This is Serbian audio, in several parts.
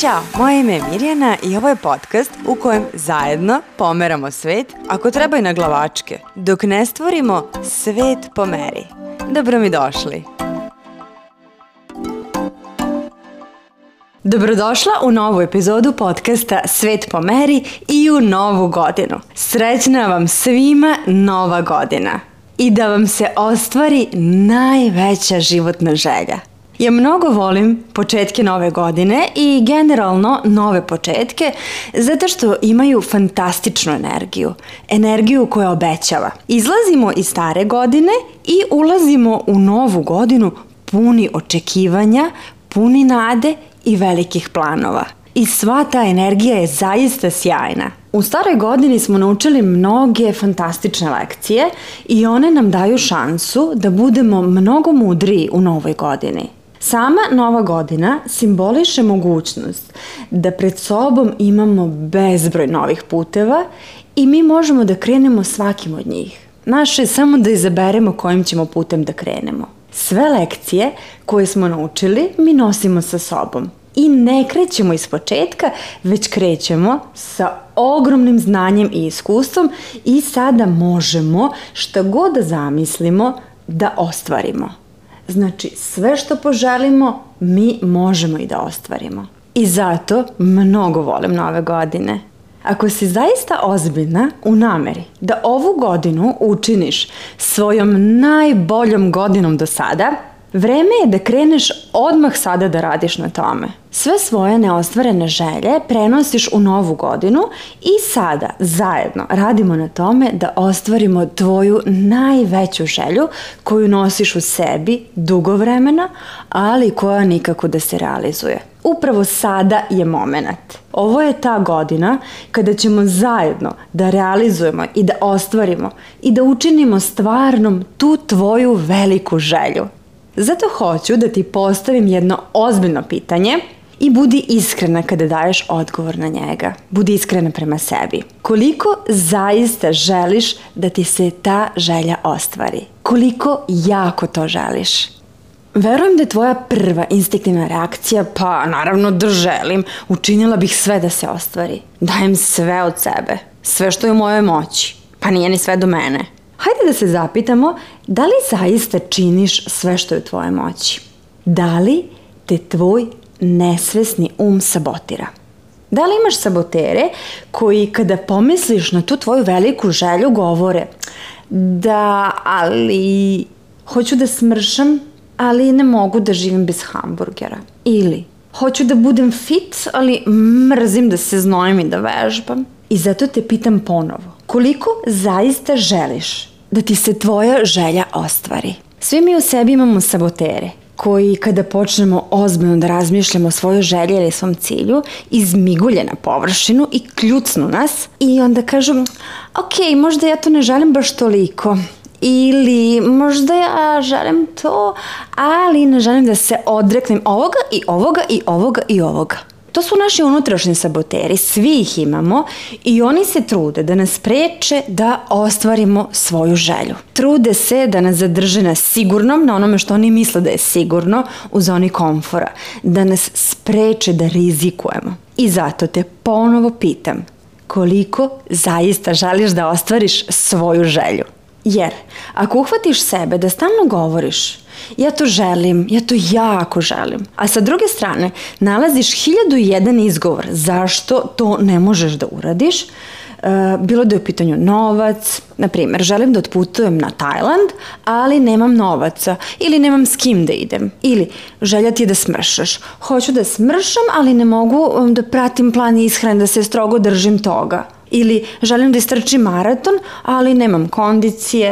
Ćao, moje ime je Mirjana i ovo je podcast u kojem zajedno pomeramo svet, ako treba i na glavačke, dok ne stvorimo svet po meri. Dobro mi došli. Dobrodošla u novu epizodu podcasta Svet po meri i u novu godinu. Srećna vam svima nova godina i da vam se ostvari najveća životna želja – ja mnogo volim početke nove godine i generalno nove početke zato što imaju fantastičnu energiju, energiju koja obećava. Izlazimo iz stare godine i ulazimo u novu godinu puni očekivanja, puni nade i velikih planova. I sva ta energija je zaista sjajna. U staroj godini smo naučili mnoge fantastične lekcije i one nam daju šansu da budemo mnogo mudriji u novoj godini. Sama Nova godina simboliše mogućnost da pred sobom imamo bezbroj novih puteva i mi možemo da krenemo svakim od njih. Naše je samo da izaberemo kojim ćemo putem da krenemo. Sve lekcije koje smo naučili mi nosimo sa sobom. I ne krećemo iz početka, već krećemo sa ogromnim znanjem i iskustvom i sada možemo što god da zamislimo da ostvarimo. Znači, sve što poželimo, mi možemo i da ostvarimo. I zato mnogo volim nove godine. Ako si zaista ozbiljna u nameri da ovu godinu učiniš svojom najboljom godinom do sada, Vreme je da kreneš odmah sada da radiš na tome. Sve svoje neostvarene želje prenosiš u novu godinu i sada zajedno radimo na tome da ostvarimo tvoju najveću želju koju nosiš u sebi dugo vremena, ali koja nikako da se realizuje. Upravo sada je moment. Ovo je ta godina kada ćemo zajedno da realizujemo i da ostvarimo i da učinimo stvarnom tu tvoju veliku želju. Zato hoću da ti postavim jedno ozbiljno pitanje i budi iskrena kada daješ odgovor na njega. Budi iskrena prema sebi. Koliko zaista želiš da ti se ta želja ostvari? Koliko jako to želiš? Verujem da je tvoja prva instinktivna reakcija, pa naravno da želim, učinila bih sve da se ostvari. Dajem sve od sebe, sve što je u mojoj moći, pa nije ni sve do mene. Hajde da se zapitamo da li zaista činiš sve što je u tvojoj moći? Da li te tvoj nesvesni um sabotira? Da li imaš sabotere koji kada pomisliš na tu tvoju veliku želju govore da, ali hoću da smršam, ali ne mogu da živim bez hamburgera. Ili hoću da budem fit, ali mrzim da se znojim i da vežbam. I zato te pitam ponovo, koliko zaista želiš da ti se tvoja želja ostvari. Svi mi u sebi imamo sabotere koji kada počnemo ozbiljno da razmišljamo o svojoj želji ili svom cilju, izmigulje na površinu i kljucnu nas i onda kažu, ok, možda ja to ne želim baš toliko, ili možda ja želim to, ali ne želim da se odreknem ovoga i ovoga i ovoga i ovoga. To su naši unutrašnji saboteri, svi ih imamo i oni se trude da nas preče da ostvarimo svoju želju. Trude se da nas zadrže na sigurnom, na onome što oni misle da je sigurno, u zoni komfora. Da nas spreče da rizikujemo. I zato te ponovo pitam, koliko zaista želiš da ostvariš svoju želju? Jer, ako uhvatiš sebe da stalno govoriš ja to želim, ja to jako želim. A sa druge strane, nalaziš hiljadu jedan izgovor zašto to ne možeš da uradiš. E, bilo da je u pitanju novac, na primjer, želim da otputujem na Tajland, ali nemam novaca ili nemam s kim da idem. Ili želja ti je da smršaš. Hoću da smršam, ali ne mogu um, da pratim plan ishrane, da se strogo držim toga. Ili želim da istrčim maraton, ali nemam kondicije,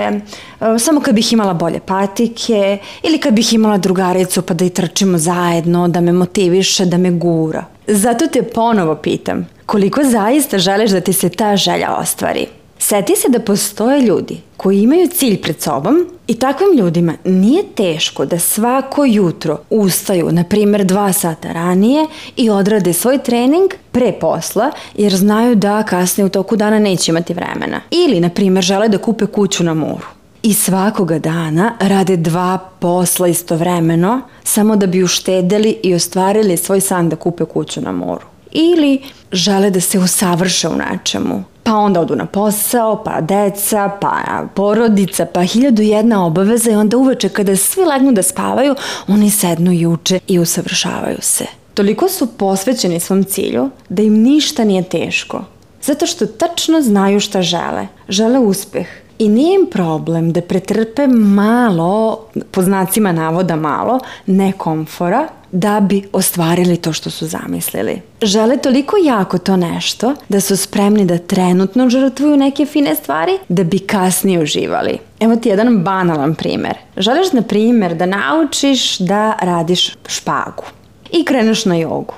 e, samo kad bih imala bolje patike ili kad bih imala drugaricu pa da i trčimo zajedno, da me motiviše, da me gura. Zato te ponovo pitam, koliko zaista želiš da ti se ta želja ostvari? Sjeti se da postoje ljudi koji imaju cilj pred sobom i takvim ljudima nije teško da svako jutro ustaju, na primjer dva sata ranije i odrade svoj trening pre posla jer znaju da kasnije u toku dana neće imati vremena. Ili, na primjer, žele da kupe kuću na moru i svakoga dana rade dva posla istovremeno samo da bi uštedeli i ostvarili svoj san da kupe kuću na moru. Ili žele da se usavrše u nečemu pa onda odu na posao, pa deca, pa porodica, pa hiljadu jedna obaveza i onda uveče kada svi legnu da spavaju, oni sednu i uče i usavršavaju se. Toliko su posvećeni svom cilju da im ništa nije teško. Zato što tačno znaju šta žele. Žele uspeh, i nije im problem da pretrpe malo, po znacima navoda malo, nekomfora da bi ostvarili to što su zamislili. Žele toliko jako to nešto da su spremni da trenutno žrtvuju neke fine stvari da bi kasnije uživali. Evo ti jedan banalan primjer. Želiš na primjer da naučiš da radiš špagu i kreneš na jogu.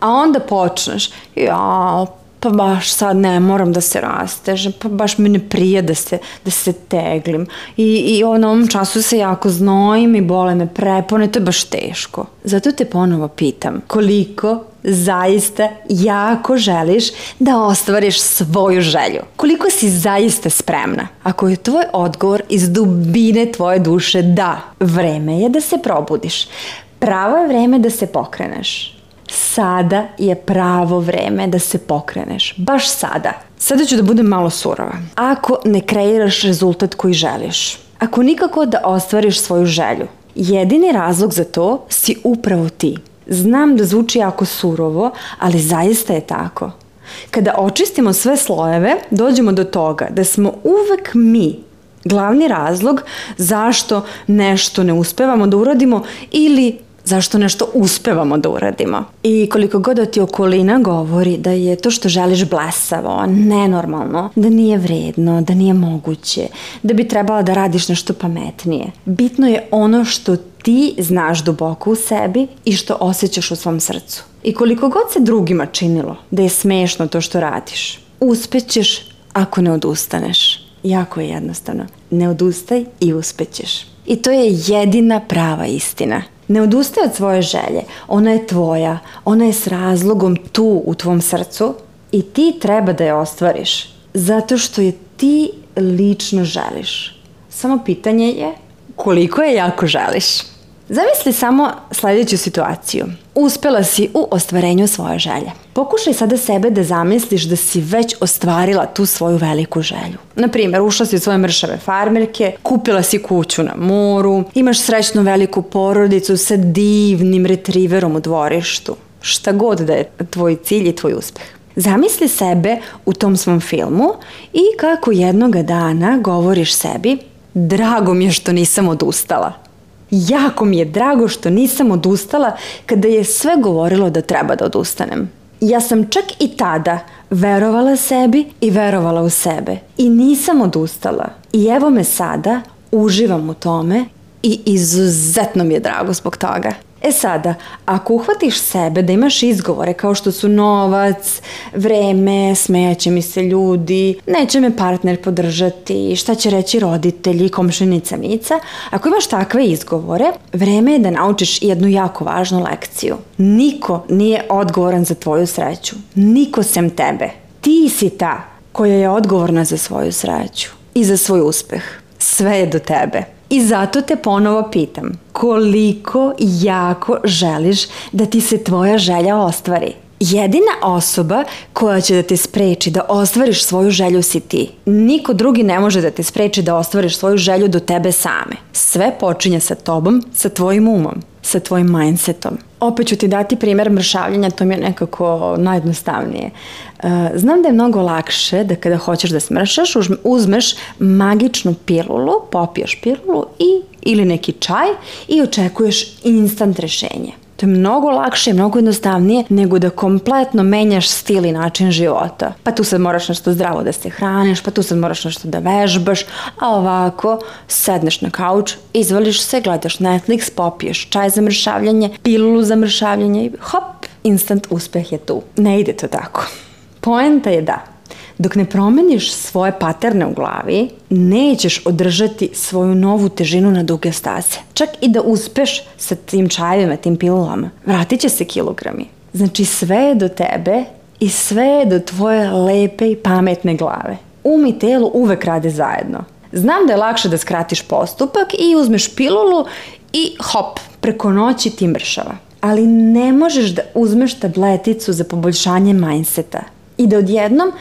A onda počneš, ja, pa baš sad ne moram da se rastežem, pa baš mi ne prije da se, da se teglim. I, i na ono, ovom času se jako znojim i bole me prepone, to je baš teško. Zato te ponovo pitam, koliko zaista jako želiš da ostvariš svoju želju? Koliko si zaista spremna? Ako je tvoj odgovor iz dubine tvoje duše da, vreme je da se probudiš. Pravo je vreme da se pokreneš sada je pravo vreme da se pokreneš. Baš sada. Sada ću da budem malo surova. Ako ne kreiraš rezultat koji želiš, ako nikako da ostvariš svoju želju, jedini razlog za to si upravo ti. Znam da zvuči jako surovo, ali zaista je tako. Kada očistimo sve slojeve, dođemo do toga da smo uvek mi glavni razlog zašto nešto ne uspevamo da uradimo ili zašto nešto uspevamo da uradimo. I koliko god da ti okolina govori da je to što želiš blesavo, nenormalno, da nije vredno, da nije moguće, da bi trebala da radiš nešto pametnije. Bitno je ono što ti znaš duboko u sebi i što osjećaš u svom srcu. I koliko god se drugima činilo da je smešno to što radiš, uspećeš ako ne odustaneš. Jako je jednostavno. Ne odustaj i uspećeš. I to je jedina prava istina. Ne odustaj od svoje želje. Ona je tvoja. Ona je s razlogom tu u tvom srcu i ti treba da je ostvariš. Zato što je ti lično želiš. Samo pitanje je koliko je jako želiš. Zamisli samo sljedeću situaciju. Uspjela si u ostvarenju svoje želje. Pokušaj sada sebe da zamisliš da si već ostvarila tu svoju veliku želju. primjer, ušla si u svoje mršave farmerke, kupila si kuću na moru, imaš srećnu veliku porodicu sa divnim retriverom u dvorištu. Šta god da je tvoj cilj i tvoj uspjeh. Zamisli sebe u tom svom filmu i kako jednoga dana govoriš sebi Drago mi je što nisam odustala jako mi je drago što nisam odustala kada je sve govorilo da treba da odustanem. Ja sam čak i tada verovala sebi i verovala u sebe i nisam odustala. I evo me sada, uživam u tome i izuzetno mi je drago zbog toga. E sada, ako uhvatiš sebe da imaš izgovore kao što su novac, vreme, smejaće mi se ljudi, neće me partner podržati, šta će reći roditelji, komšinica Mica, ako imaš takve izgovore, vreme je da naučiš jednu jako važnu lekciju. Niko nije odgovoran za tvoju sreću. Niko sem tebe. Ti si ta koja je odgovorna za svoju sreću i za svoj uspeh. Sve je do tebe. I zato te ponovo pitam, koliko jako želiš da ti se tvoja želja ostvari? Jedina osoba koja će da te spreči da ostvariš svoju želju si ti. Niko drugi ne može da te spreči da ostvariš svoju želju do tebe same. Sve počinje sa tobom, sa tvojim umom sa tvojim mindsetom. Opet ću ti dati primjer mršavljenja, to mi je nekako najjednostavnije. E, znam da je mnogo lakše da kada hoćeš da smršaš, uzmeš magičnu pilulu, popiješ pilulu i, ili neki čaj i očekuješ instant rješenje je mnogo lakše i mnogo jednostavnije nego da kompletno menjaš stil i način života. Pa tu sad moraš nešto zdravo da se hraniš, pa tu sad moraš nešto da vežbaš, a ovako sedneš na kauč, izvoliš se, gledaš Netflix, popiješ čaj za mršavljanje, pilulu za mršavljanje i hop, instant uspeh je tu. Ne ide to tako. Poenta je da dok ne promeniš svoje paterne u glavi, nećeš održati svoju novu težinu na duge stase. Čak i da uspeš sa tim čajevima, tim pilulama, vratit će se kilogrami. Znači sve je do tebe i sve je do tvoje lepe i pametne glave. Um i telo uvek rade zajedno. Znam da je lakše da skratiš postupak i uzmeš pilulu i hop, preko noći ti mršava. Ali ne možeš da uzmeš tableticu za poboljšanje mindseta i da odjednom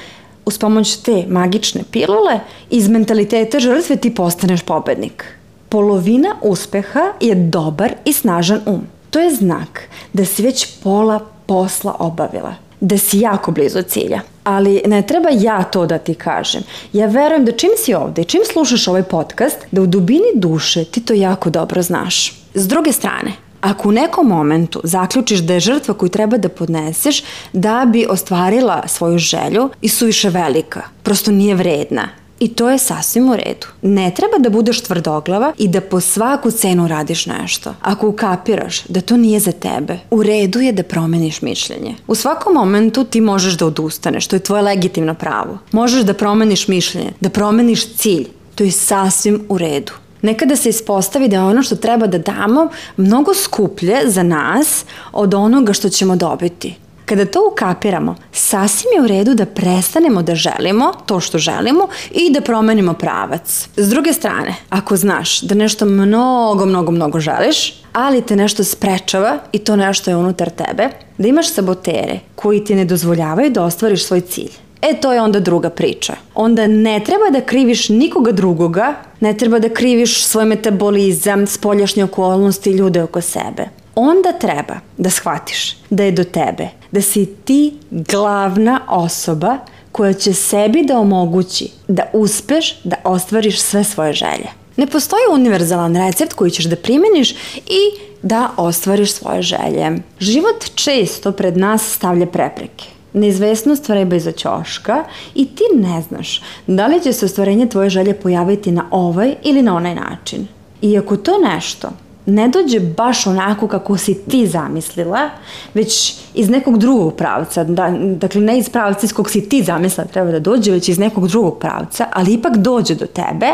uz pomoć te magične pilule iz mentaliteta žrtve ti postaneš pobednik. Polovina uspeha je dobar i snažan um. To je znak da si već pola posla obavila, da si jako blizu cilja. Ali ne treba ja to da ti kažem. Ja verujem da čim si ovdje i čim slušaš ovaj podcast, da u dubini duše ti to jako dobro znaš. S druge strane, ako u nekom momentu zaključiš da je žrtva koju treba da podneseš da bi ostvarila svoju želju i suviše velika, prosto nije vredna, i to je sasvim u redu. Ne treba da budeš tvrdoglava i da po svaku cenu radiš nešto. Ako ukapiraš da to nije za tebe, u redu je da promeniš mišljenje. U svakom momentu ti možeš da odustaneš, to je tvoje legitimno pravo. Možeš da promeniš mišljenje, da promeniš cilj. To je sasvim u redu. Nekada se ispostavi da je ono što treba da damo mnogo skuplje za nas od onoga što ćemo dobiti. Kada to ukapiramo, sasvim je u redu da prestanemo da želimo to što želimo i da promenimo pravac. S druge strane, ako znaš da nešto mnogo, mnogo, mnogo želiš, ali te nešto sprečava i to nešto je unutar tebe, da imaš sabotere koji ti ne dozvoljavaju da ostvariš svoj cilj. E to je onda druga priča. Onda ne treba da kriviš nikoga drugoga, ne treba da kriviš svoj metabolizam, spoljašnje okolnosti, ljude oko sebe. Onda treba da shvatiš da je do tebe, da si ti glavna osoba koja će sebi da omogući da uspeš da ostvariš sve svoje želje. Ne postoji univerzalan recept koji ćeš da primeniš i da ostvariš svoje želje. Život često pred nas stavlja prepreke Neizvesnost vreba iza čoška i ti ne znaš da li će se ostvarenje tvoje želje pojaviti na ovaj ili na onaj način. I ako to nešto ne dođe baš onako kako si ti zamislila, već iz nekog drugog pravca, da, dakle ne iz pravca iz kog si ti zamislila treba da dođe, već iz nekog drugog pravca, ali ipak dođe do tebe,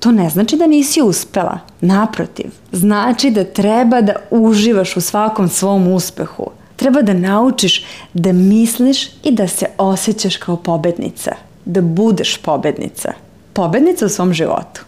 to ne znači da nisi uspela. Naprotiv, znači da treba da uživaš u svakom svom uspehu. Treba da naučiš da misliš i da se osjećaš kao pobednica. Da budeš pobednica. Pobednica u svom životu.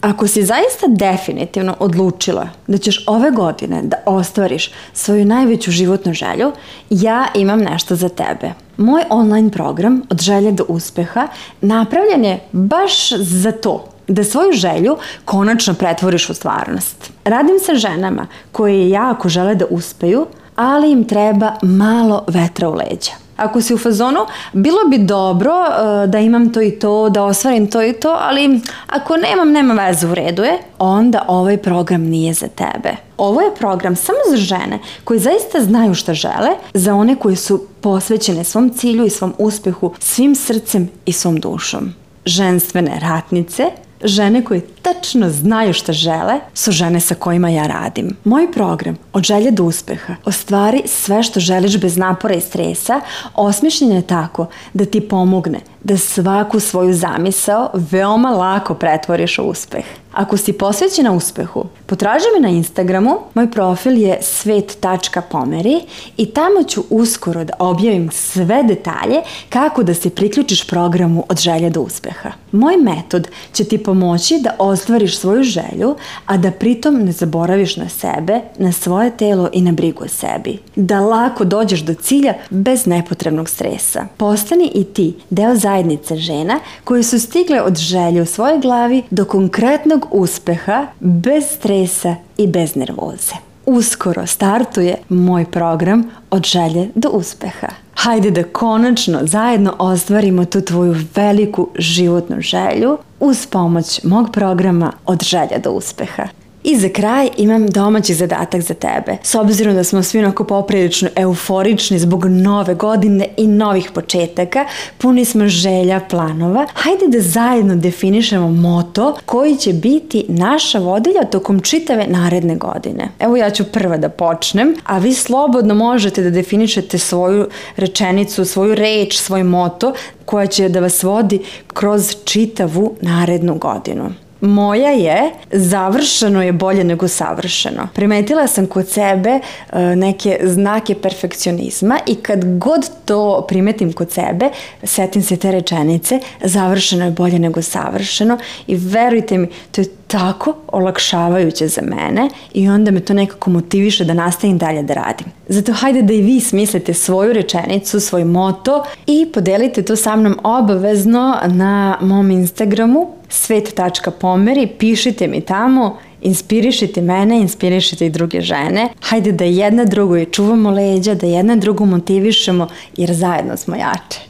Ako si zaista definitivno odlučila da ćeš ove godine da ostvariš svoju najveću životnu želju, ja imam nešto za tebe. Moj online program Od želje do uspeha napravljen je baš za to da svoju želju konačno pretvoriš u stvarnost. Radim sa ženama koje jako žele da uspeju, ali im treba malo vetra u leđa. Ako si u fazonu, bilo bi dobro e, da imam to i to, da osvarim to i to, ali ako nemam, nema veze u redu je, onda ovaj program nije za tebe. Ovo je program samo za žene koje zaista znaju što žele, za one koje su posvećene svom cilju i svom uspjehu, svim srcem i svom dušom. Ženstvene ratnice, žene koje tačno znaju što žele, su žene sa kojima ja radim. Moj program od želje do uspeha. Ostvari sve što želiš bez napora i stresa, osmišljen je tako da ti pomogne da svaku svoju zamisao veoma lako pretvoriš u uspeh. Ako si posvećena uspehu, potraži me na Instagramu, moj profil je svet.pomeri i tamo ću uskoro da objavim sve detalje kako da se priključiš programu od želje do uspeha. Moj metod će ti pomoći da ostvariš svoju želju, a da pritom ne zaboraviš na sebe, na svoj svoje telo i na brigu o sebi. Da lako dođeš do cilja bez nepotrebnog stresa. Postani i ti deo zajednice žena koje su stigle od želje u svojoj glavi do konkretnog uspeha bez stresa i bez nervoze. Uskoro startuje moj program Od želje do uspeha. Hajde da konačno zajedno ostvarimo tu tvoju veliku životnu želju uz pomoć mog programa Od želja do uspeha. I za kraj imam domaći zadatak za tebe. S obzirom da smo svi onako poprilično euforični zbog nove godine i novih početaka, puni smo želja, planova, hajde da zajedno definišemo moto koji će biti naša vodilja tokom čitave naredne godine. Evo ja ću prva da počnem, a vi slobodno možete da definišete svoju rečenicu, svoju reč, svoj moto koja će da vas vodi kroz čitavu narednu godinu. Moja je, završeno je bolje nego savršeno. Primetila sam kod sebe e, neke znake perfekcionizma i kad god to primetim kod sebe, setim se te rečenice, završeno je bolje nego savršeno i verujte mi, to je tako olakšavajuće za mene i onda me to nekako motiviše da nastavim dalje da radim. Zato hajde da i vi smislite svoju rečenicu, svoj moto i podelite to sa mnom obavezno na mom Instagramu svet.pomeri, pišite mi tamo, inspirišite mene, inspirišite i druge žene. Hajde da jedna je čuvamo leđa, da jedna drugu motivišemo jer zajedno smo jače.